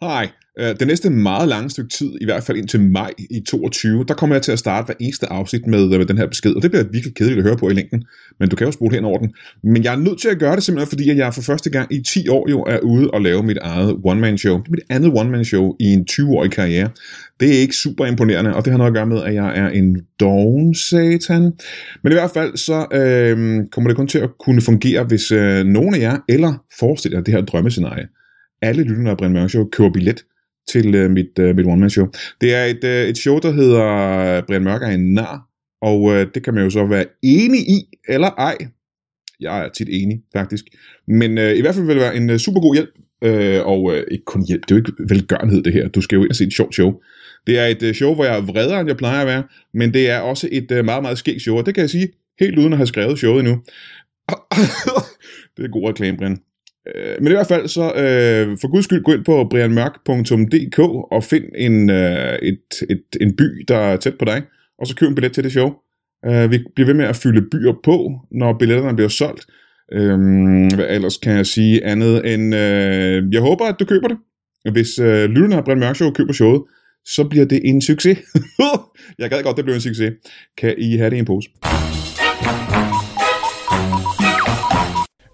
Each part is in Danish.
Hej. Øh, det næste meget lange stykke tid, i hvert fald indtil maj i 22, der kommer jeg til at starte hver eneste afsnit med, med den her besked, og det bliver virkelig kedeligt at høre på i længden, men du kan jo spole hen over den. Men jeg er nødt til at gøre det simpelthen, fordi at jeg for første gang i 10 år jo er ude og lave mit eget one-man-show. Det er mit andet one-man-show i en 20-årig karriere. Det er ikke super imponerende, og det har noget at gøre med, at jeg er en doven satan. Men i hvert fald så øh, kommer det kun til at kunne fungere, hvis øh, nogen af jer, eller forestiller jer det her drømmescenarie, alle lytterne af Brian Mørk Show køber billet til øh, mit, øh, mit one-man-show. Det er et, øh, et show, der hedder øh, Brian Mørk er en nar, og øh, det kan man jo så være enig i, eller ej. Jeg er tit enig, faktisk. Men øh, i hvert fald vil det være en øh, super god hjælp, øh, og øh, ikke kun hjælp, det er jo ikke velgørenhed det her. Du skal jo ind og se et sjovt show. Det er et øh, show, hvor jeg er vredere, end jeg plejer at være, men det er også et øh, meget, meget skægt show, og det kan jeg sige helt uden at have skrevet showet endnu. det er god reklame, Brian. Øh, men i hvert fald så, øh, for guds skyld, gå ind på brianmørk.dk og find en, øh, et, et, en by, der er tæt på dig, og så køb en billet til det show. Øh, vi bliver ved med at fylde byer på, når billetterne bliver solgt. Øh, hvad ellers kan jeg sige andet end, øh, jeg håber, at du køber det. Hvis øh, lytterne af Brian Mørk Show køber showet, så bliver det en succes. jeg gad godt, det bliver en succes. Kan I have det i en pose?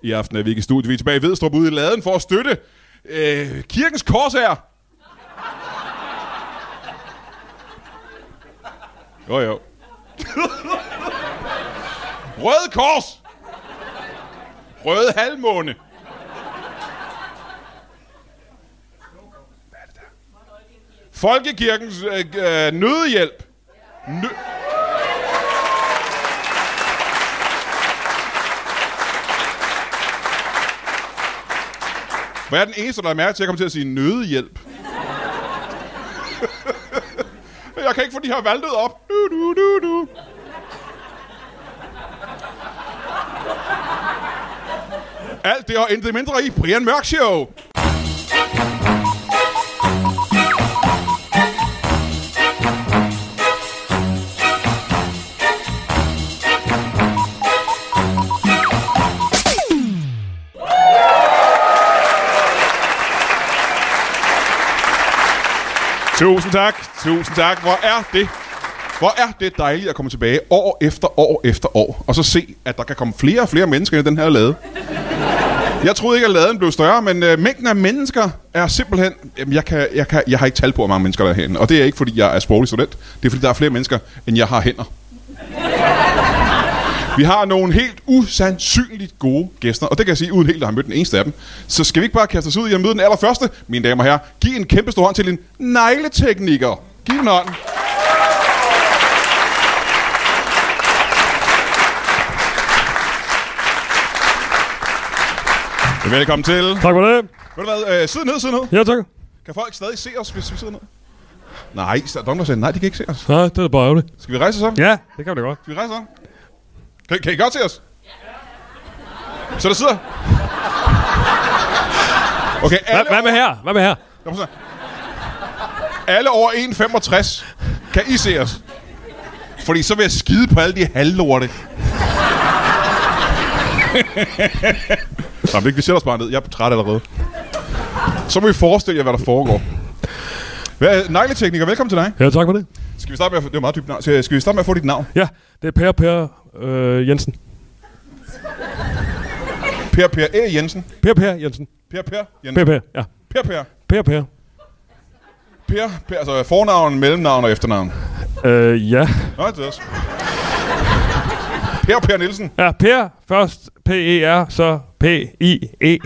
I aften er vi ikke i studiet. Vi er tilbage i Vedstrup ude i laden for at støtte øh, kirkens her. Jo, jo. Røde kors! Røde halvmåne. Folkekirkens øh, øh, nødhjælp. Nø- Hvad er den eneste, der er mærke til, at jeg kommer til at sige nødhjælp. jeg kan ikke få de her valtet op. Du, du, du, du. Alt det og intet mindre i Brian Mørk Show. Tusind tak. Tusind tak. Hvor er det hvor er det dejligt at komme tilbage år efter år efter år, og så se, at der kan komme flere og flere mennesker i den her lade. Jeg troede ikke, at laden blev større, men øh, mængden af mennesker er simpelthen... Jamen, jeg, kan, jeg, kan, jeg har ikke tal på, hvor mange mennesker der er herinde. Og det er ikke, fordi jeg er sproglig student. Det er, fordi der er flere mennesker, end jeg har hænder. Vi har nogle helt usandsynligt gode gæster, og det kan jeg sige, uden helt at have mødt den eneste af dem. Så skal vi ikke bare kaste os ud i at møde den allerførste, mine damer og herrer. Giv en kæmpe stor hånd til en negletekniker. Giv en hånd. Velkommen til. Tak for det. Ved du hvad, øh, sid ned, sid ned. Ja, tak. Kan folk stadig se os, hvis vi sidder ned? Nej, der er nogen, der siger, nej, de kan ikke se os. Nej, det er bare ærgerligt. Skal vi rejse os op? Ja, det kan vi da godt. Skal vi rejse os op? Kan, kan I godt se os? Så der sidder... Okay, alle, Hvad, hvad med her? Hvad med her? alle over 1,65 kan I se os. Fordi så vil jeg skide på alle de halvlorte. Nå, vi sætter os bare ned. Jeg er træt allerede. Så må vi forestille jer, hvad der foregår. Negletekniker, velkommen til dig. Ja, tak for det. Skal vi starte med at få, det meget dybt navn. Skal, skal vi starte med at få dit navn? Ja, det er Per Per øh, Jensen. Per Per E. Jensen. Per Per Jensen. Per Per Jensen. Per Per, ja. Per Per. Per Per. Per, per altså fornavn, mellemnavn og efternavn. Øh, ja. Nå, det er også. Per Per Nielsen. Ja, Per først P-E-R, så P-I-E-R-R-E.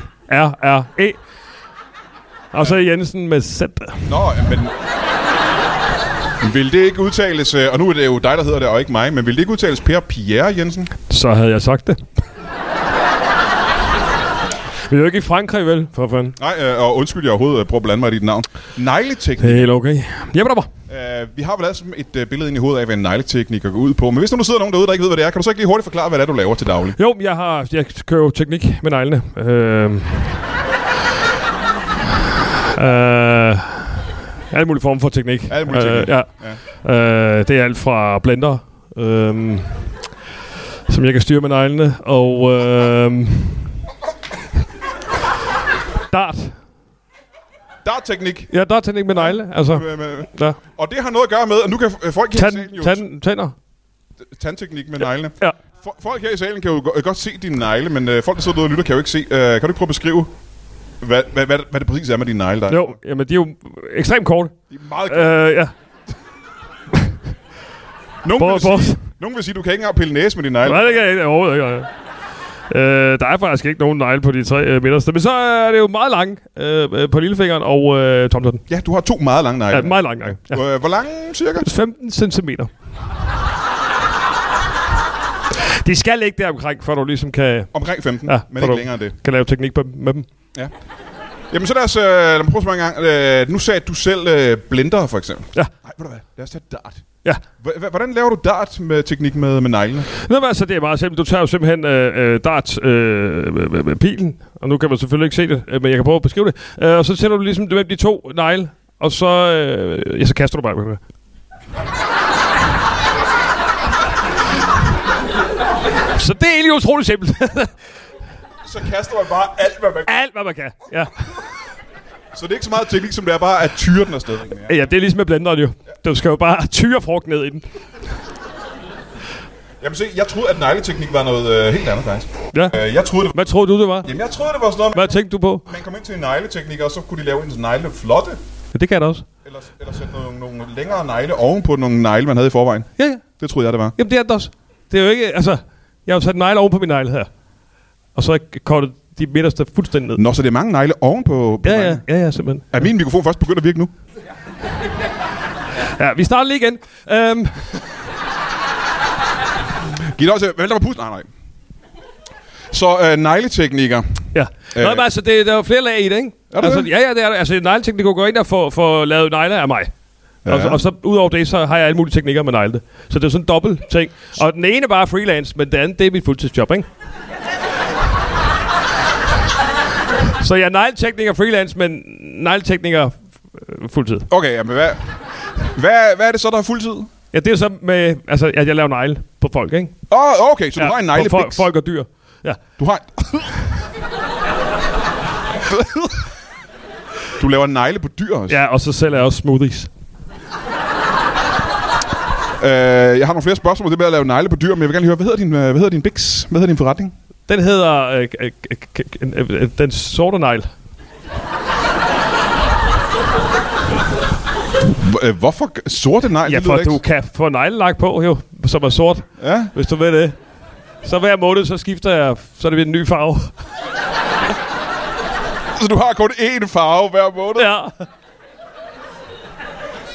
Og så Jensen med Z. Nå, men... Vil det ikke udtales, øh, og nu er det jo dig, der hedder det, og ikke mig, men vil det ikke udtales Per Pierre Jensen? Så havde jeg sagt det. Vi er jo ikke i Frankrig, vel? For fanden. Nej, øh, og undskyld, jeg overhovedet øh, prøver at blande mig i dit navn. Negleteknik. Er helt okay. Jamen, der. Uh, vi har vel altså et uh, billede ind i hovedet af, hvad en negletekniker går ud på. Men hvis nu sidder nogen derude, der ikke ved, hvad det er, kan du så ikke lige hurtigt forklare, hvad det er, du laver til daglig? Jo, jeg har jeg kører jo teknik med neglene. Øh, øh, alle mulige former for teknik. Alle mulige teknik. Øh, ja. Øh, det er alt fra blender, øh, som jeg kan styre med neglene, og øh, dart. Dartteknik. Ja, der er teknik med negle. Altså, ja. Og det har noget at gøre med, at nu kan øh, folk her i Tand, salen jo... tand, tænder. Tandteknik med neglene. Ja. Folk her i salen kan jo go- godt se dine negle, men øh, folk, der sidder derude og lytter, kan jo ikke se. Øh, kan du ikke prøve at beskrive, hvad, hvad, hvad, hvad det præcis er med dine negle? Der? Jo, jamen de er jo ekstremt korte. De er meget Øh, ja. nogen, vil prøv. sige, nogen vil sige, du kan ikke engang pille næse med dine negle. Nej, det kan jeg ikke. Overhovedet ikke. Øh, der er faktisk ikke nogen negle på de tre øh, midterste. Men så er det jo meget lang øh, øh, på lillefingeren og øh, tomtotten. Ja, du har to meget lange negle. Ja, meget lang. Ja. Øh, hvor lange cirka? 15 cm. De skal ligge der omkring, før du ligesom kan, Omkring 15, Ja, men for ikke længere end det. kan lave teknik på, med dem. Ja. Jamen så lad os, øh, lad mig prøve at spørge en gang. Øh, nu sagde du selv øh, blender, for eksempel. Ja. Nej, ved du hvad? Lad os tage dart. Ja. H- hvordan laver du dart med teknik med, med neglene? Nå, men altså, det er meget simpelt. Du tager jo simpelthen øh, øh, dart øh, med, med, med pilen, og nu kan man selvfølgelig ikke se det, øh, men jeg kan prøve at beskrive det. Øh, og så sætter du ligesom det mellem de to negle, og så, øh, ja, så kaster du bare med Så det er egentlig utroligt simpelt. Så kaster man bare alt, hvad man kan. Alt, hvad man kan. Ja. Så det er ikke så meget teknik, som det er bare at tyre den afsted. Ja. ja, det er ligesom med blenderen jo. Du skal jo bare tyre frugt ned i den. Jamen se, jeg troede, at negleteknik var noget øh, helt andet faktisk. Ja. Øh, jeg troede, det, Hvad troede du, det var? jamen, jeg troede, det var sådan noget, Hvad tænkte du på? man kom ind til en negleteknik, og så kunne de lave en negle flotte. Ja, det kan da også. Eller, eller sætte nogle, nogle længere negle ovenpå nogle negle, man havde i forvejen. Ja, ja. Det troede jeg, det var. Jamen, det er det også. Det er jo ikke, altså... Jeg har sat negle oven på min negle her. Og så har jeg kortet de midterste fuldstændig ned. Nå, så det er mange negle ovenpå på Ja, ja, neglene. ja, ja, simpelthen. Er min mikrofon først begyndt at virke nu? Ja, vi starter lige igen. Øhm, Giv også... Vælg dig på pusten. Nej, nej. Så øh, negleteknikker. ja. Nå, Øh. men altså, det, der er jo flere lag i det, ikke? Er der altså, det? ja, ja, det er der. Altså, negleteknik går ind og får, får lavet negle af mig. Ja. Og, så- og så udover det, så har jeg alle mulige teknikker med negle. Så det er sådan en dobbelt ting. Og den ene bare er freelance, men den anden, det er mit fuldtidsjob, ikke? så jeg er negletekniker freelance, men negletekniker øh, fuldtid. Okay, jamen hvad... Hvad, hvad er det så, der er fuldtid? Ja, det er så med, altså, at jeg laver negle på folk, ikke? Åh, oh, okay, så du ja, har en på folk, neglebiks. folk og dyr. Ja. Du har en... du laver negle på dyr også. ja, og så sælger jeg også smoothies. Øh, jeg har nogle flere spørgsmål det med at lave negle på dyr, men jeg vil gerne høre, hvad hedder din, øh, hvad hedder din biks? Hvad hedder din forretning? Den hedder øh, øh, øh, øh, Den Sorte Negl. Øh, hvorfor sorte negl? Ja, for du kan få neglelak på, jo, som er sort, Ja, hvis du vil det. Så hver måned, så skifter jeg, så er det ved en ny farve. så du har kun én farve hver måned, ja.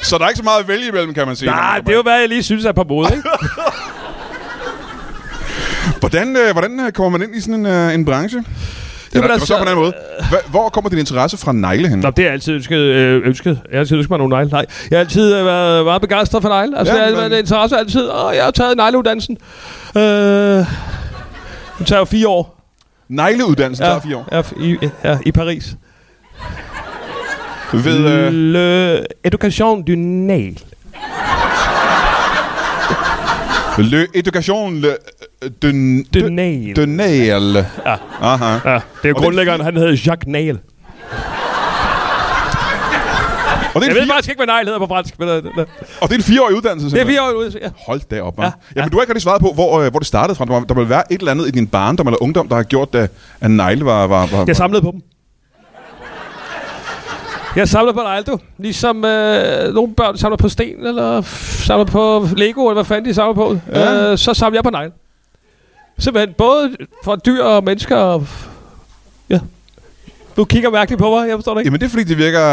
Ja. så der er ikke så meget at vælge imellem, kan man sige. Nej, det er jo, hvad jeg lige synes er på mode, ikke? Hvordan, øh, hvordan øh, kommer man ind i sådan en, øh, en branche? Eller, Jamen, altså, så på anden måde. Hva, hvor kommer din interesse fra negle hen? Nå, det har jeg altid ønsket. Øh, ønsket. Jeg har altid ønsket mig nogle negle. Nej, jeg har altid øh, været meget begejstret for negle. Altså, Ja, ja, jeg har men- en interesse altid. Og jeg har taget negleuddannelsen. Øh, det tager jo fire år. Negleuddannelsen tager fire år. Ja, i, ja, i Paris. Ved, øh, Le Education du Nail. le education le, de, Du de, Nail. de nail. Ja. Aha. Ja, det er grundlæggeren, han hedder Jacques Nail. Og det, er Jeg ved fire, faktisk ikke, hvad Nail hedder på fransk. Men, det, og det er en fireårig uddannelse, det er simpelthen. fire år ude. Ja. Hold da op, hva'? Ja, Ja. Jamen, du har ikke rigtig svaret på, hvor, øh, hvor det startede fra. Der, må- der må være et eller andet i din barndom eller ungdom, der har gjort, at, at negle var... var, var Jeg samlede på dem. Jeg samler på negle, du. Ligesom øh, nogle børn samler på sten, eller samler på Lego, eller hvad fanden de samler på. Ja. Øh, så samler jeg på negle. Simpelthen både for dyr og mennesker. Og, ja. Du kigger mærkeligt på mig, jeg forstår det ikke. Jamen, det er fordi, det virker...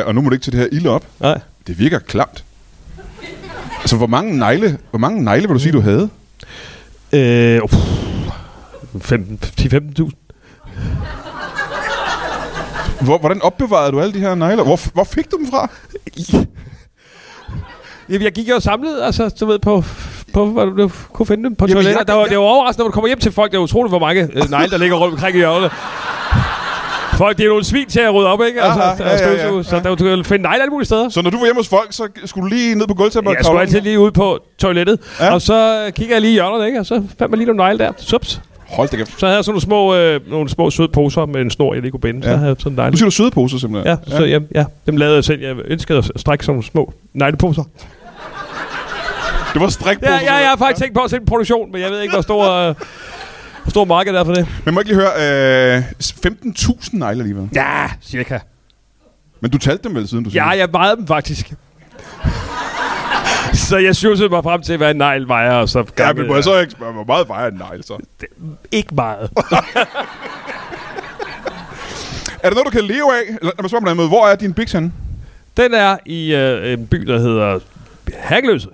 øh, Og nu må du ikke til det her ilde op. Nej. Det virker klamt. Altså, hvor mange negle, hvor mange negle vil du sige, du havde? Øh, uh, 10-15.000. Hvor, hvordan opbevarede du alle de her negle? Hvor, hvor fik du dem fra? Jamen, jeg gik jo og samlede, altså, du ved, på, på hvad du kunne finde dem på Jamen, toiletter. jeg- Der var, jeg- det var overraskende, når du kommer hjem til folk. Det er utroligt, hvor mange øh, negle, der ligger rundt omkring i hjørnet. Folk, det er nogle svin til at rydde op, ikke? Altså, Aha, ja, ja, ja, Så der, du kan finde negle alle mulige steder. Så når du var hjemme hos folk, så skulle du lige ned på gulvtæppet Jeg skulle altid lige ud på toilettet, Ja. ja. og så kigger jeg lige i hjørnet, ikke? Og så fandt man lige nogle negle der. Sups. Hold da kæft. Så havde jeg sådan nogle små, øh, nogle små søde poser med en snor, jeg lige kunne binde. Ja. Ja. Så havde jeg sådan en Nu dejlig. siger du søde poser, simpelthen. Ja, så ja, ja, dem lavede jeg selv. Jeg ønskede at strække sådan nogle små negleposer. Det var strikposer. Ja, ja, jeg har faktisk tænkt på at sætte en produktion, men jeg ved ikke, hvor stor, øh, hvor stor marked er for det. Men må jeg ikke lige høre, øh, 15.000 negle alligevel. Ja, cirka. Men du talte dem vel siden du Ja, jeg vejede dem faktisk. så jeg syvsede mig frem til, hvad en negl vejer, og så... Ja, men må jeg så ikke spørge, hvor meget vejer en negl så? Ikke meget. Er det noget, du kan leve af? Lad mig spørge måde. Hvor er din Bix henne? Den er i øh, en by, der hedder Hagløse.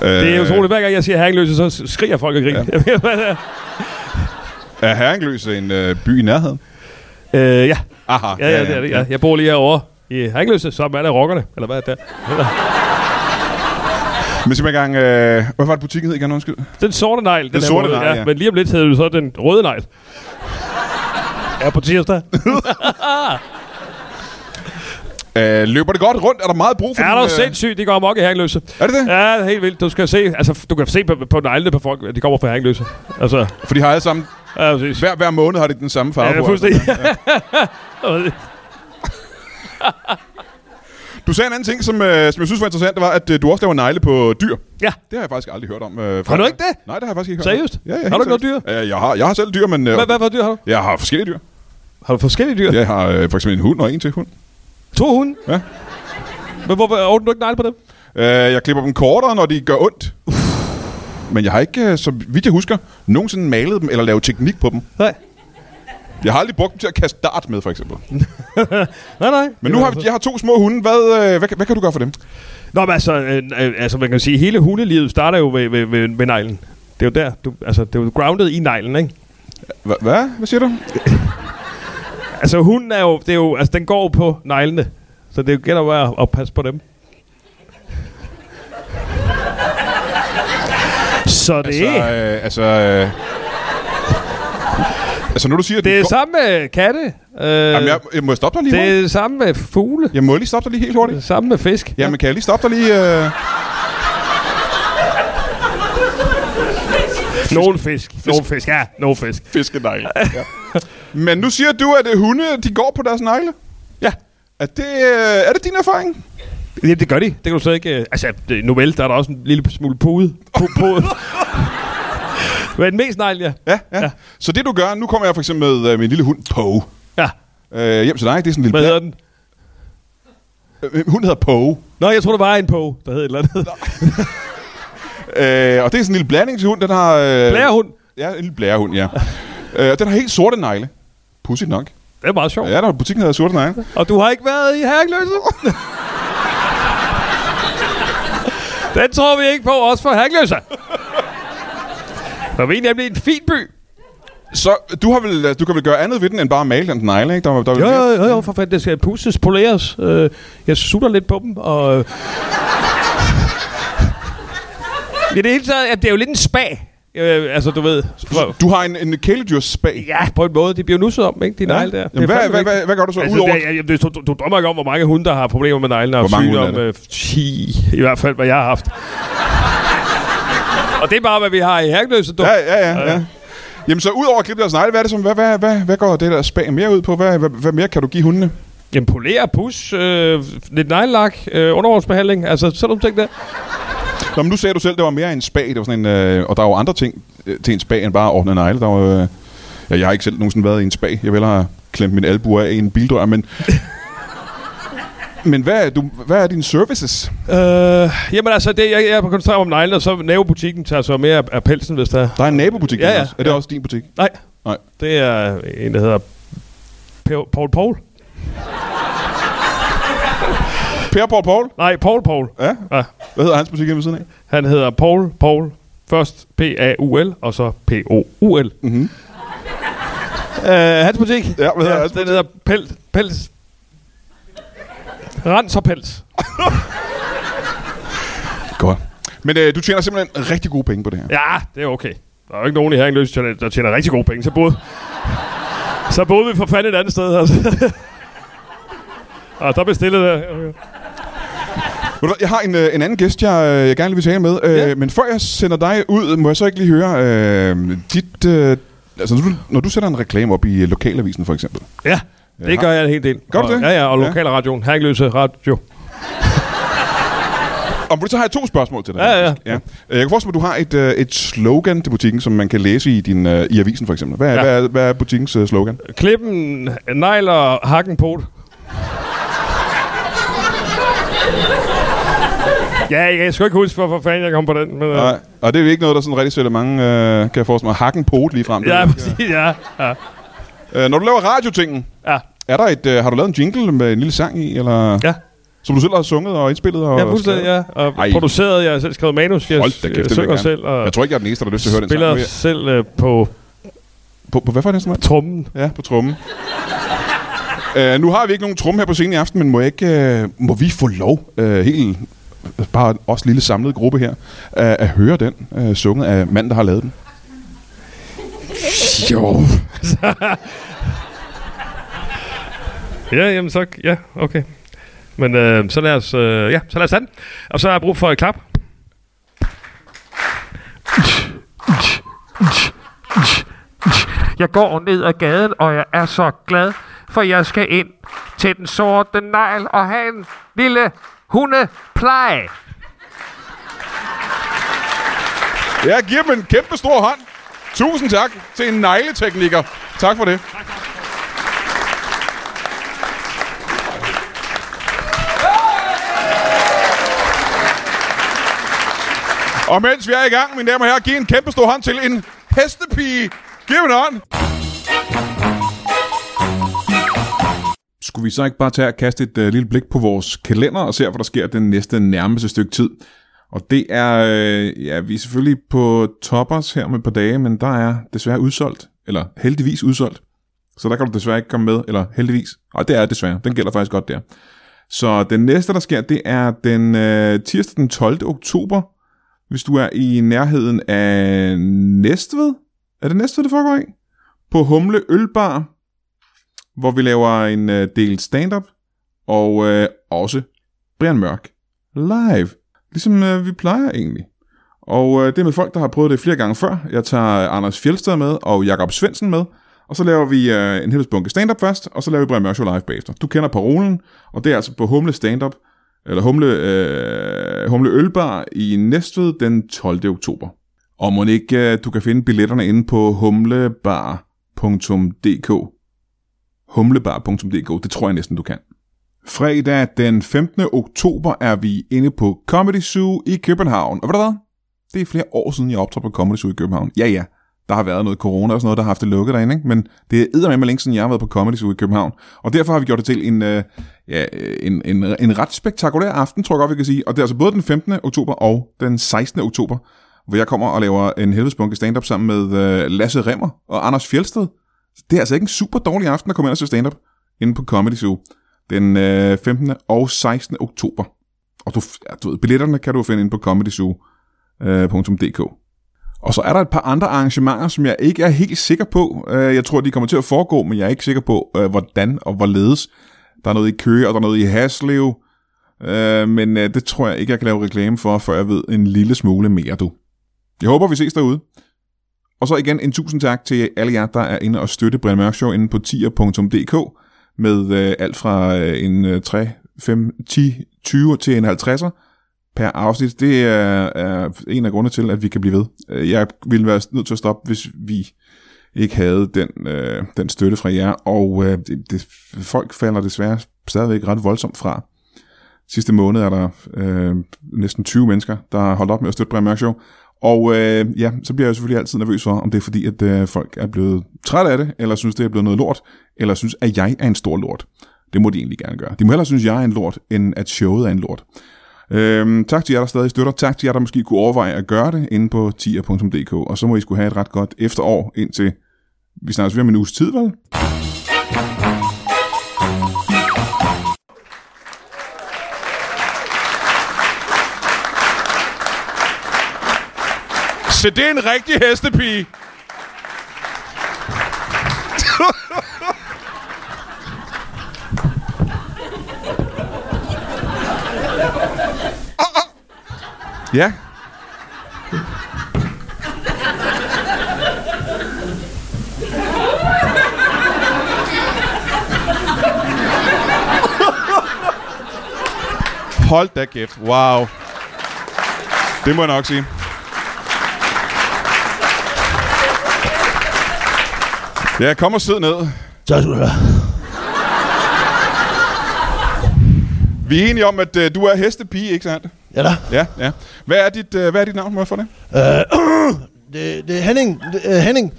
Det er utroligt. Hver gang jeg siger Hagløse, så skriger folk og griner. Ja. Er Herringløse en øh, by i nærheden? Øh, ja. Aha. Ja, ja, er det. Ja. Jeg bor lige herovre i Hagløse, som er der rockerne. Eller hvad er det? Men sig mig engang, øh, hvad var det butikken hed igen, undskyld? Den sorte negl. Den, her sorte negl, ja. Men lige om lidt hedder det så den røde negl. Ja, på tirsdag. Øh, løber det godt rundt? Er der meget brug for Er der øh, sindssygt, de går amok i Hagløse. Er det det? Ja, det er helt vildt. Du skal se, altså, du kan se på, på neglene på folk, at de kommer fra Hagløse. Altså, For de har alle sammen, ja, hver, hver måned har de den samme farve Ja, på. fuldstændig. Du sagde en anden ting, som, øh, som jeg synes var interessant, det var, at øh, du også laver negle på dyr. Ja. Det har jeg faktisk aldrig hørt om. Øh, Har du ikke det? Nej, det har jeg faktisk ikke hørt. Seriøst? Ja, ja, Har du ikke noget seriøst. Ja, jeg, har, jeg har selv dyr, men øh, Hvad, hvad for dyr har du? jeg har forskellige dyr. Har du forskellige dyr? Jeg har øh, for eksempel en hund og en til hund. To hunde? Ja. Men hvorfor ordner du ikke negle på dem? Øh, jeg klipper dem kortere, når de gør ondt. Men jeg har ikke, øh, så vidt jeg husker, nogensinde malet dem eller lavet teknik på dem. Nej. Jeg har aldrig brugt dem til at kaste dart med, for eksempel. Nej, nej. Men nu har vi, jeg har to små hunde. Hvad, øh, hvad, hvad kan du gøre for dem? Nå, men altså, øh, øh, altså, man kan sige, hele hundelivet starter jo ved, ved, ved, ved neglen. Det er jo der, du, altså, det er jo grounded i neglen, ikke? Hva- Hvad? Hvad siger du? Altså, hunden er jo, det er jo, altså, den går på neglene. Så det gælder jo at, at passe på dem. Så det, Altså, altså, øh, altså, øh, altså, når du siger, at det den er går- samme med katte. Øh, Jamen, jeg, jeg må stoppe dig lige det hurtigt. er samme med fugle. Jeg må lige stoppe dig lige helt hurtigt. Samme med fisk. Jamen, kan jeg lige stoppe dig lige? Øh... Nogle fisk. Nogle fisk, ja. Nogle fisk. Fiskenegle. Ja. Men nu siger du, at det hunde, de går på deres negle. Ja. Er det, øh, er det din erfaring? Ja, det gør de. Det kan du så ikke... øh, Altså, vel, der er der også en lille smule pude. På, på. Men mest negl, ja. Ja, ja, ja. Så det du gør, nu kommer jeg for eksempel med øh, min lille hund, Poe. Ja. Øh, hjem til dig, det er sådan en Hvad lille... hedder den? Øh, Hun hedder Poe. Nå, jeg tror, der var en på, der hed et eller andet. Øh, og det er sådan en lille blanding til hund. Den har... Øh, Blærehund. Ja, en lille blærehund, ja. øh, den har helt sorte negle. Pudsigt nok. Det er meget sjovt. Ja, der er butikken, der hedder sorte negle. Og du har ikke været i Herrenløse? Den tror vi ikke på, også for Herrenløse. For vi er nemlig en fin by. Så du, har vel, du kan vel gøre andet ved den, end bare male den negle, ikke? Der, der, Jo, jo, jo, jo for fanden, det skal pusses, poleres. Øh, jeg sutter lidt på dem, og... Øh. I det hele taget, det er jo lidt en spag. Øh, altså, du ved... For, Du har en, en kæledyrsspag. ja, på en måde. De bliver nusset om, ikke? De negle der. Jamen, hvad, hvad, hvad, hvad gør du så Altså, udover... det, jeg, du, du, du drømmer ikke om, hvor mange hunde, der har problemer med neglene. og Hvor mange hunde er øh, 10, i hvert fald, hvad jeg har haft. og det er bare, hvad vi har i Herkeløse. Du. Ja, ja, ja, ja. Jamen så udover at klippe deres negle, hvad er det som, hvad, hvad, hvad, hvad går det der spag mere ud på? Hvad, hvad, hvad mere kan du give hundene? Jamen, polere, pus, øh, lidt neglelak, øh, undervognsbehandling. Altså, sådan nogle ting der. Nå, men nu sagde du selv, det var mere en spag. Det var sådan en, øh, og der er jo andre ting øh, til en spag, end bare at ordne negle. Der var, øh, ja, jeg har ikke selv nogensinde været i en spag. Jeg vil have klemt min albu af i en bildør, men... men hvad er, du, hvad er dine services? Øh, jamen altså, det, jeg, jeg koncentrerer mig om neglene, og så nabobutikken tager så mere af, af pelsen, hvis der er. Der er en nabobutik. Ja, ja. også. Er det også din butik? Nej, Nej. det er en, der hedder Paul Paul. Per Paul Paul? Nej, Paul Paul. Ja. Ja. Hvad hedder hans butik ved siden af? Han hedder Paul Paul. Først P-A-U-L, og så P-O-U-L. Mhm. Uh, hans butik? Ja, hvad hedder hans Den hedder Pels. Pels. Rens og Pels. Godt. Men øh, du tjener simpelthen rigtig gode penge på det her. Ja, det er okay. Der er jo ikke nogen i Herringløs, der der tjener rigtig gode penge. Så boede, så boede vi for fanden et andet sted. Altså. og der bestillede jeg. Hvad, Jeg har en, øh, en anden gæst, jeg, øh, jeg gerne vil tale med. Øh, Ja. Men før jeg sender dig ud, må jeg så ikke lige høre øh, dit... Øh, altså, når du, når du sætter en reklame op i Lokalavisen, for eksempel. Ja, det gør jeg en hel del. Gør du Og- det? Ja, ja, og Ja. lokalradioen. Herringløse Radio. Og så har jeg to spørgsmål til dig. Ja, ja. ja. Jeg kan forestille mig, at du har et, øh, et slogan til butikken, som man kan læse i, din, øh, i avisen, for eksempel. Hvad, er, Ja. hvad, er, hvad er butikkens øh, slogan? Klippen, negl og hakken pot. Ja, jeg skal ikke huske, hvorfor fanden jeg kom på den. Men, øh, Nej. Og det er jo ikke noget, der sådan rigtig sætter mange, øh, kan jeg forestille mig, hakken pot lige frem. ja, præcis, ja. ja. Øh, når du laver radiotingen, Ja, er der et, øh, har du lavet en jingle med en lille sang i, eller, ja. som du selv har sunget og indspillet? Og Ja, fuldstændig, ja. Og Ej. produceret, jeg har selv skrevet manus, jeg Hold da kæft, jeg synger selv, og Jeg tror ikke, jeg er den eneste, der har lyst til at høre den sang. spiller er selv øh, på På, på hvad for et instrument? trummen. Ja, på trommen. uh, nu har vi ikke nogen tromme her på scenen i aften, men må, jeg ikke, uh, må vi få lov, uh, helt, bare os lille samlede gruppe her, uh, at høre den uh, sunget af manden, der har lavet den? Jo. ja, jamen så, ja, okay. Men øh, så lad os, øh, ja, så lad os den. Og så har jeg brug for et klap. Jeg går ned ad gaden, og jeg er så glad, for jeg skal ind til den sorte negl og have en lille hundepleje. Jeg giver dem en kæmpe stor hånd. Tusind tak til en negletekniker. Tak for det. Og mens vi er i gang, mine damer og herrer, giv en kæmpe stor hånd til en hestepige. Giv en hånd. Vi så ikke bare tage og kaste et øh, lille blik på vores kalender og se, hvad der sker den næste nærmeste stykke tid? Og det er, øh, ja, vi er selvfølgelig på toppers her med et par dage, men der er desværre udsolgt, eller heldigvis udsolgt. Så der kan du desværre ikke komme med, eller heldigvis. Og det er desværre, den gælder faktisk godt der. Så den næste, der sker, det er den øh, tirsdag den 12. oktober, hvis du er i nærheden af Næstved. Er det Næstved, det foregår i? På Humle Ølbar, hvor vi laver en øh, del stand-up, og øh, også Brian Mørk live. Ligesom øh, vi plejer egentlig. Og øh, det er med folk, der har prøvet det flere gange før. Jeg tager Anders Fjeldsted med og Jakob Svendsen med. Og så laver vi øh, en hel bunke stand-up først, og så laver vi Brian Mørk Show live bagefter. Du kender parolen, og det er altså på Humle Stand-up, eller Humle, øh, Humle Ølbar i Næstved den 12. oktober. Og må ikke øh, du kan finde billetterne inde på humlebar.dk. Humlebar.dk, det tror jeg næsten, du kan. Fredag den 15. oktober er vi inde på Comedy Zoo i København. Og ved du hvad? Det er flere år siden, jeg optrådte på Comedy Zoo i København. Ja, ja. Der har været noget corona og sådan noget, der har haft det lukket derinde, ikke? men det er eddermame længe siden, jeg har været på Comedy Zoo i København. Og derfor har vi gjort det til en, øh, ja, en, en, en ret spektakulær aften, tror jeg godt, vi kan sige. Og det er altså både den 15. oktober og den 16. oktober, hvor jeg kommer og laver en helvedesbunke stand-up sammen med øh, Lasse Remmer og Anders Fjelsted, det er altså ikke en super dårlig aften at komme ind og se stand-up inde på Comedy Zoo den øh, 15. og 16. oktober. Og du, ja, du ved, billetterne kan du finde inde på comedyzoo.dk. Øh, og så er der et par andre arrangementer, som jeg ikke er helt sikker på. Øh, jeg tror, de kommer til at foregå, men jeg er ikke sikker på, øh, hvordan og hvorledes. Der er noget i Køge, og der er noget i Haslev. Men det tror jeg ikke, jeg kan lave reklame for, før jeg ved en lille smule mere, du. Jeg håber, vi ses derude. Og så igen en tusind tak til alle jer, der er inde og støtte Brian Mørk Show inde på tier.dk med øh, alt fra øh, en 3, 5, 10, 20 til en 50'er per afsnit. Det er, er en af grundene til, at vi kan blive ved. Øh, jeg ville være nødt til at stoppe, hvis vi ikke havde den, øh, den støtte fra jer, og øh, det, det, folk falder desværre stadigvæk ret voldsomt fra. Sidste måned er der øh, næsten 20 mennesker, der har holdt op med at støtte Brian Mørk Show, og øh, ja, så bliver jeg selvfølgelig altid nervøs for, om det er fordi, at øh, folk er blevet trætte af det, eller synes, det er blevet noget lort, eller synes, at jeg er en stor lort. Det må de egentlig gerne gøre. De må hellere synes, at jeg er en lort, end at showet er en lort. Øhm, tak til jer, der stadig støtter. Tak til jer, der måske kunne overveje at gøre det inde på tier.dk. Og så må I skulle have et ret godt efterår indtil vi snakkes ved om en uges tid, vel? Se, det er en rigtig hestepige. Ja. Hold da kæft. Wow. Det må jeg nok sige. Ja, kom og sid ned. Tak skal du have. Vi er enige om, at uh, du er hestepige, ikke sandt? Ja da. Ja, ja. Hvad er dit, uh, hvad er dit navn? Må jeg få det? Øh, det, det er Henning. Det, uh, Henning.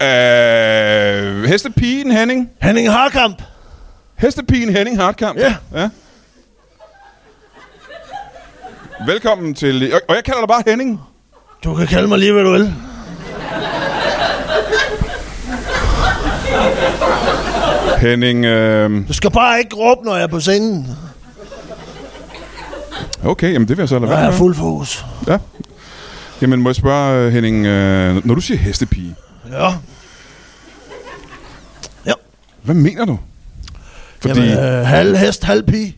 Uh, hestepigen Henning. Henning Harkamp. Hestepigen Henning Hartkamp. Ja. ja. Velkommen til... Og, og jeg kalder dig bare Henning. Du kan kalde mig lige, hvad du vil. Henning... Øh... Du skal bare ikke råbe, når jeg er på scenen. Okay, jamen det vil jeg så lade Jeg være er med. fuld fokus. Ja. Jamen må jeg spørge, øh, Henning... Øh, når du siger hestepige, Ja. Ja. hvad mener du? Fordi... Jamen, øh, halv hest, halv pige.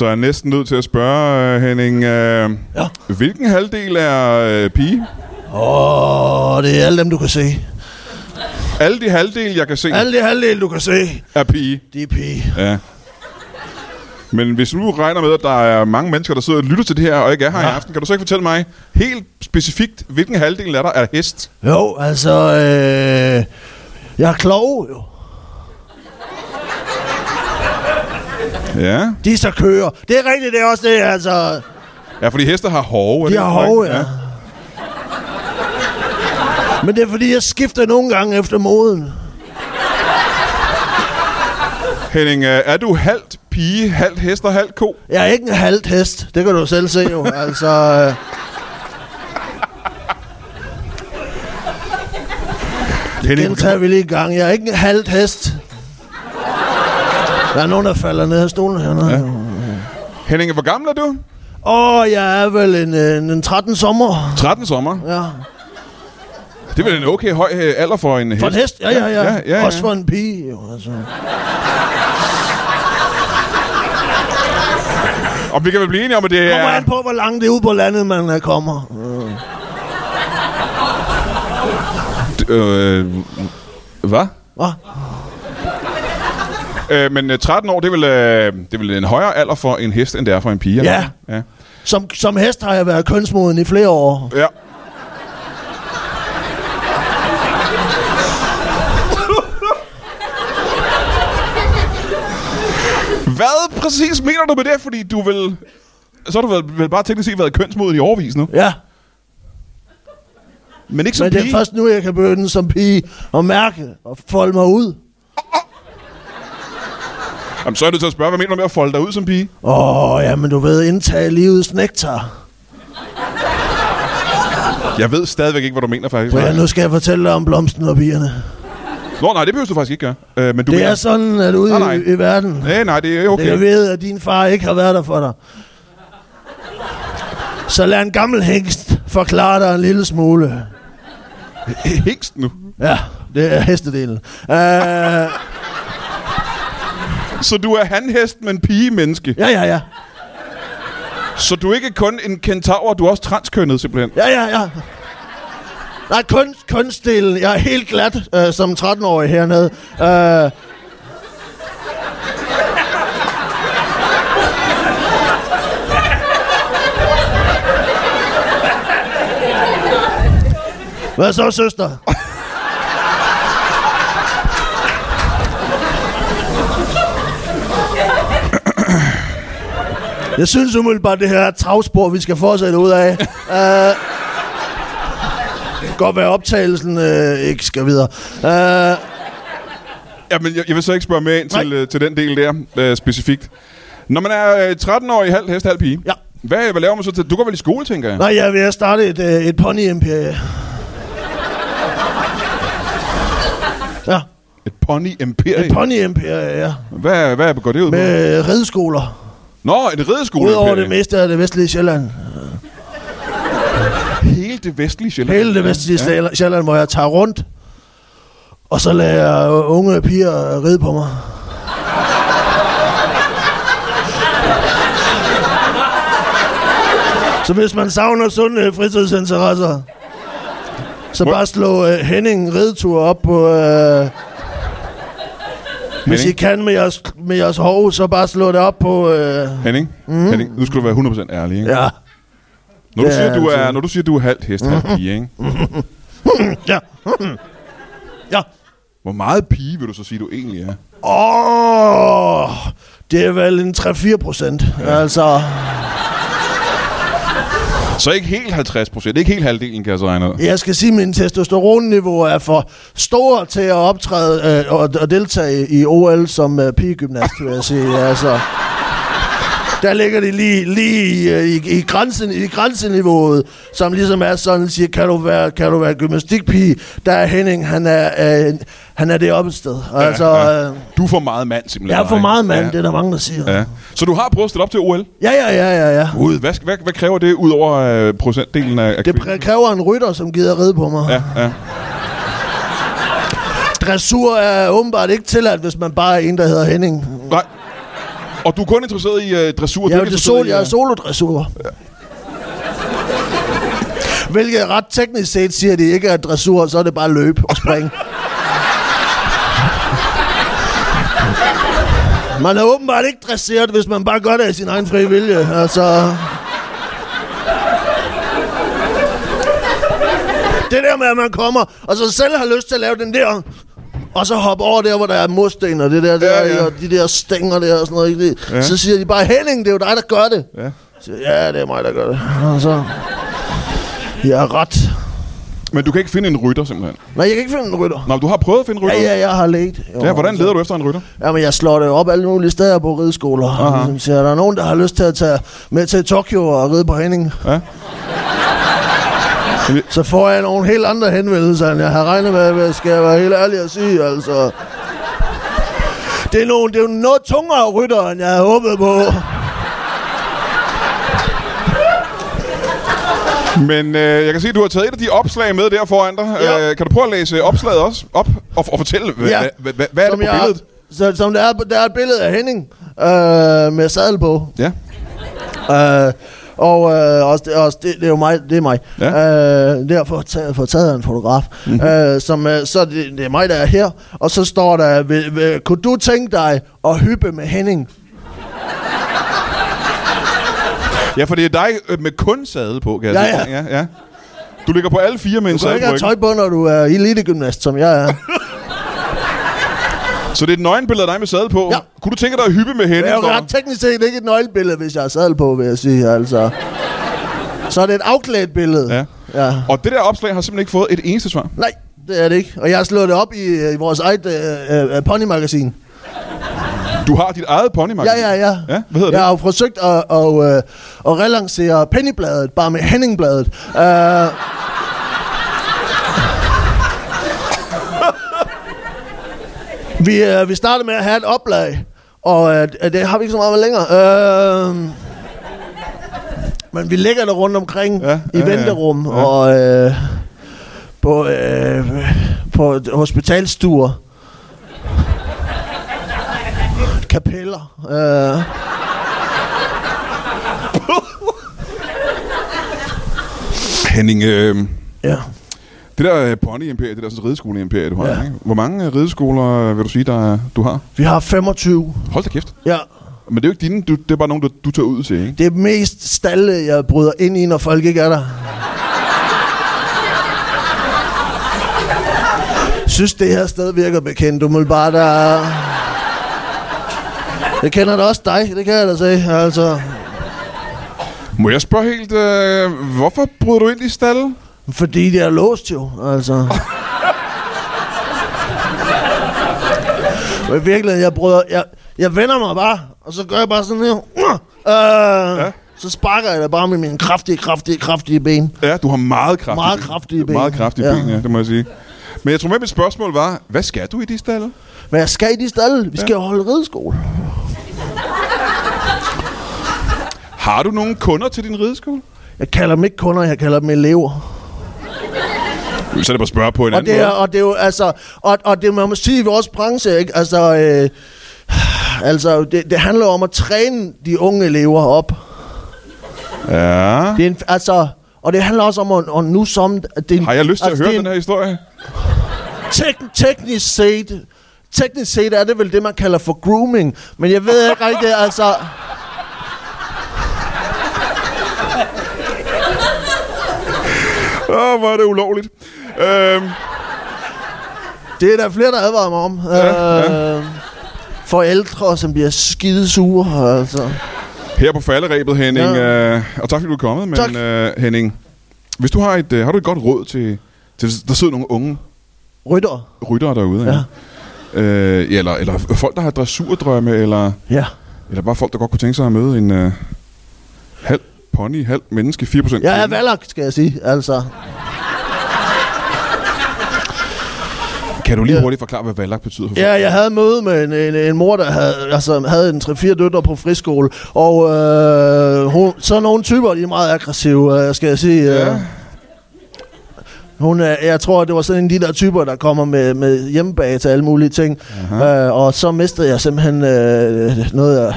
Så er jeg næsten nødt til at spørge, øh, Henning... Øh, Ja. hvilken halvdel er øh, pige? Åh, det er alle dem, du kan se. Alle de halvdele, jeg kan se, Alle de halvdele, du kan se, er pige. de er pige. Ja. Men hvis nu regner med, at der er mange mennesker, der sidder og lytter til det her, og ikke er her ja. i aften, kan du så ikke fortælle mig helt specifikt, hvilken halvdel er der er hest? Jo, altså, øh, jeg er klog, jo. Ja. De så kører. Det er rigtigt, det er også det, altså. Ja, fordi heste har hove. De det har hove, korrekt? ja. Men det er fordi, jeg skifter nogle gange efter moden. Henning, øh, er du halvt pige, halvt hest og halvt ko? Jeg er ikke en halvt hest. Det kan du selv se jo. Altså, øh, Henning, gentager vi lige i gang. Jeg er ikke en halvt hest. Der er nogen, der falder ned af stolen hernede. Ja. Henning, hvor gammel er du? Åh, jeg er vel en, en, en 13 sommer. 13 sommer. Ja. Det er vel en okay høj øh, alder for en hest? For en hest? Ja, ja, ja. ja, ja, ja. Også for en pige, jo. Altså. Og vi kan vel blive enige om, at det Kommer er... an på, hvor langt det er ude på landet, man øh, kommer. Øh, hvad? Hva? Øh, men øh, 13 år, det er, vel, øh, det er vel en højere alder for en hest, end det er for en pige? Ja. ja. Som, som hest har jeg været kønsmoden i flere år. Ja. Hvad præcis mener du med det? Fordi du vil... Så har du vel, vel bare teknisk set været kønsmoden i overvis nu. Ja, Men ikke som men det er først nu, jeg kan begynde som pige at mærke og folde mig ud. Jamen, så er du til at spørge, hvad mener du med at folde dig ud som pige? Åh, oh, jamen du ved, indtage livets nektar. Jeg ved stadigvæk ikke, hvad du mener faktisk. Ja, nu skal jeg fortælle dig om blomsten og pigerne. Nå, nej, det behøver du faktisk ikke gøre. Øh, men du Det mener... er sådan, at ude Nej, nej. i, i verden, Nej, nej, det er okay. det jeg ved, at din far ikke har været der for dig. Så lad en gammel hængst forklare dig en lille smule. Hængst nu. Ja, det er hestedelen. Uh, Så du er hanhest, men pige-menneske. ja, ja, ja. Så du er ikke kun en kentaur, du er også transkønnet simpelthen. Ja, ja, ja. Nej, kun, kunstdelen. Jeg er helt glat øh, som 13-årig hernede. Øh, Hvad så, søster? Jeg synes umiddelbart, det her er et travspor, vi skal fortsætte ud af. Uh, det kan godt være, optagelsen øh, ikke skal videre. Uh, Ja, men jeg, jeg vil så ikke spørge med ind til, øh, til den del der, øh, specifikt. Når man er øh, 13 år i halv hest, halv pige, Ja. hvad, hvad laver man så til? Du går vel i skole, tænker jeg? nej, jeg er ved at starte et, øh, et pony-imperie. Ja, Et pony-imperie. et pony-imperie, ja. Hvad, hvad går det ud på? Med rideskoler. Nå, en rideskole. Udover det meste af det vestlige Sjælland. Hele det vestlige Sjælland. Hele det vestlige ja. Sjælland, hvor jeg tager rundt. Og så lader jeg unge piger ride på mig. Så hvis man savner sunde fritidsinteresser, så bare slå uh, Henning ridetur op på... Uh, hvis I kan med jeres, med jeres hov, så bare slå det op på... Uh, Henning, mm. Henning, nu skal du være 100% ærlig, ikke? ja. Når, du Ja, siger, du er, når du siger, du er halvt hest, halvt pige, ikke? Ja. ja. Hvor meget pige vil du så sige, du egentlig er? Åh, oh, det er vel en 3-4 procent. Ja. Altså, så ikke helt 50 procent, ikke helt halvdelen, kan jeg så regne ud. jeg skal sige, at min testosteronniveau er for stor til at optræde øh, og, og deltage i OL som øh, pigegymnast, vil jeg sige. Altså, der ligger det lige, lige øh, i, i, grænsen, i grænseniveauet, som ligesom er sådan, siger, kan du være, kan du være gymnastikpige? Der er Henning, han er, øh, han er det oppe et sted. Altså, ja. øh, Du er for meget mand, simpelthen. jeg er for meget mand, Ja. det er der mange, der siger. Ja. Så du har prøvet at stille op til OL? Ja, ja, ja, ja, ja. Gud, hvad, hvad, hvad kræver det ud over øh, procentdelen af, af Det kræver en rytter, som gider ride på mig. Ja, ja. Dressur er åbenbart ikke tilladt, hvis man bare er en, der hedder Henning. Nej. Og du er kun interesseret i uh, dressur? Jeg er det sol, jeg er øh, solodressur. Hvilket ret teknisk set siger de ikke er dressur, så er det bare løb og spring. Man er åbenbart ikke dresseret, hvis man bare gør det af sin egen fri vilje. Altså... Det der med, at man kommer, og så selv har lyst til at lave den der, og så hoppe over der, hvor der er mursten og det der, der Ja, ja. og de der stænger der og sådan noget. Ikke? Ja. Så siger de bare, Henning, det er jo dig, der gør det. Ja. Så, ja, det er mig, der gør det. Og så... Jeg er ret. Men du kan ikke finde en rytter, simpelthen? Nej, jeg kan ikke finde en rytter. Nå, du har prøvet at finde rytter? Ja, ja, jeg har let. Jo, ja hvordan leder du efter en rytter? Jamen, jeg slår det op alle mulige steder på rideskoler. Aha. Ligesom siger, der er nogen, der har lyst til at tage med til Tokyo og ride på Henning. Ja. Så får jeg nogle helt andre henvendelser, end jeg har regnet med, hvad skal jeg være helt ærlig at sige, altså. Det er, nogle, det er noget tungere rytter, end jeg havde håbet på. Men øh, jeg kan se, at du har taget et af de opslag med der foran dig. Ja. Øh, kan du prøve at læse opslaget også op og, og fortælle, hvad, Ja. hvad, hvad, hvad er det på billedet? Så, som der er, der er et billede af Henning øh, med sadel på. Ja. Øh, og øh, også, det, også det, det er jo mig, det er mig. Ja. Øh, det er for, taget, for taget af en fotograf. Mm-hmm. Øh, som, øh, så det, det er mig, der er her. Og så står der, vil, vil, kunne du tænke dig at hyppe med Henning? ja, for det er dig øh, med kun sadel på, kan jeg Ja, ja. ja. Du ligger på alle fire med en Du kan sadel ikke have tøj på, når du er elitegymnast, som jeg er. Så det er et nøgenbillede af dig med sadel på. Ja. Kunne du tænke dig at hyppe med Det hende? er jo ret teknisk set ikke et nøglebillede, hvis jeg har sadel på, vil jeg sige. Altså. Så er det et afklædt billede. Ja. ja. Og det der opslag har simpelthen ikke fået et eneste svar. Nej, det er det ikke. Og jeg har slået det op i, øh, i vores eget øh, øh, ponymagasin. Du har dit eget ponymagasin. Ja, ja, ja. Ja, hvad hedder Jeg har jo forsøgt at, at, at, at relancere Pennybladet, bare med Henningbladet. Uh, vi, uh, vi startede med at have et oplag, og uh, det har vi ikke så meget med længere. Uh, men vi ligger der rundt omkring Ja, i ja, venterum Ja. og uh, på, uh, på hospitalstuer. Kapeller. Uh, Henning, øh, ja. Det der øh, pony-imperie, det der sådan rideskole-imperie, du har, Ja. ikke? Hvor mange øh, rideskoler øh, vil du sige, der er- du har? Vi har 25. Hold da kæft. Ja. Men det er jo ikke dine, du, det er bare nogen, du, du tager ud til, ikke? Det er mest stalle, jeg bryder ind i, når folk ikke er der. Synes, det her sted virker bekendt. Du må bare der... Jeg kender da også dig, det kan jeg da sige. Altså, Må jeg spørge helt, øh, hvorfor bryder du ind i stallen? Fordi det er låst jo, altså. Men i virkeligheden, jeg bryder... Jeg, jeg vender mig bare, og så gør jeg bare sådan her. Øh, Ja. ja. Så sparker jeg da bare med mine kraftige, kraftige, kraftige ben. Ja, du har meget kraftige Meget ben. kraftige ben. Meget kraftige Ja. ben, ja, det må jeg sige. Men jeg tror med, mit spørgsmål var, hvad skal du i de stalle? Men jeg skal i de stalle. Vi skal jo holde rideskole. Har du nogle kunder til din rideskole? Jeg kalder dem ikke kunder, jeg kalder dem elever. Så er det bare at spørge på en Og anden det, er, måde. og det er jo, altså, og, og det man må sige i vores branche, ikke? Altså, øh, altså det, det handler om at træne de unge elever op. Ja. Det er en, altså, og det handler også om at, at nu som... Det er en, Har jeg lyst til altså, at høre det den her historie? Tek- teknisk set, teknisk set er det vel det, man kalder for grooming. Men jeg ved ikke rigtig, altså... Åh, hvor er det ulovligt. Øhm, Det er der flere, der advarer mig om. Ja, øh, Forældre, som bliver skidesure, altså. her på falderæbet, Henning. Ja. Øh, og tak fordi du er kommet. Men Tak. øh, Henning, hvis du har et, øh, har du et godt råd til, til... Der sidder nogle unge Rytter. ryttere derude. Ja. Ja. Øh, eller, eller folk, der har dressurdrømme, eller, Ja. eller bare folk, der godt kunne tænke sig at møde en øh, halv pony, halv menneske, 4% Jeg er valak, skal jeg sige. Altså, Kan du lige Ja. hurtigt forklare, hvad valak betyder for folk? ja, jeg havde møde med en, en, en mor, der havde, altså, havde en 3-4 døtre på friskole. Og øh, hun, så nogle typer, de er meget aggressive, øh, skal jeg sige. Øh. Ja. Hun er, jeg tror, det var sådan en af de der typer, der kommer med, med hjemmebag til alle mulige ting. Øh, og så mistede jeg simpelthen øh, noget af,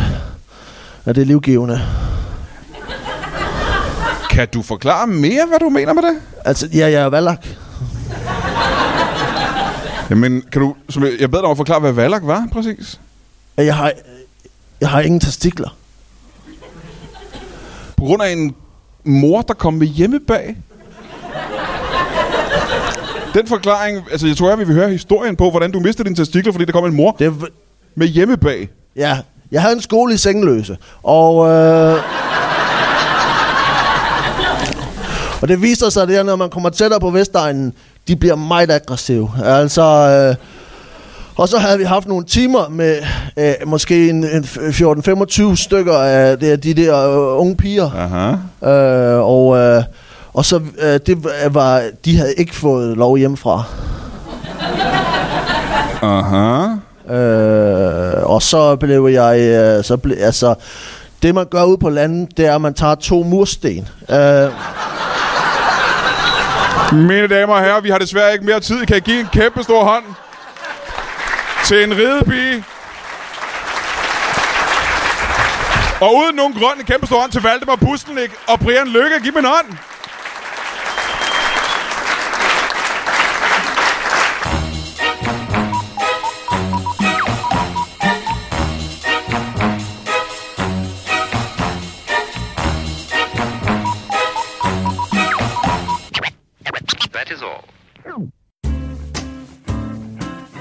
af det livgivende. Kan du forklare mere, hvad du mener med det? Altså, ja, jeg er valak. Jamen, kan du... Som jeg, jeg bad dig om at forklare, hvad valak var, præcis. Jeg har, jeg har ingen testikler. På grund af en mor, der kom med hjemmebag. Den forklaring, altså jeg tror, jeg vi vil høre historien på, hvordan du mistede dine testikler, fordi der kom en mor Det, med hjemmebag. ja, jeg havde en skole i Sengeløse, og... Øh, og det viser sig, det er, når man kommer tættere på Vestegnen, de bliver meget aggressive. Altså... Øh, og så havde vi haft nogle timer med øh, måske en, en 14-25 stykker af det, de der øh, unge piger. Aha. Øh, og, øh, og så øh, det var, de havde ikke fået lov hjemmefra. Aha. Øh, og så blev jeg, øh, så ble, altså, det man gør ude på landet, det er, at man tager to mursten. Øh, mine damer og herrer, vi har desværre ikke mere tid. Kan I give en kæmpe stor hånd til en ridepige? Og uden nogen grund, en kæmpe stor hånd til Valdemar Bustenik og Brian Lykke. Giv mig en hånd.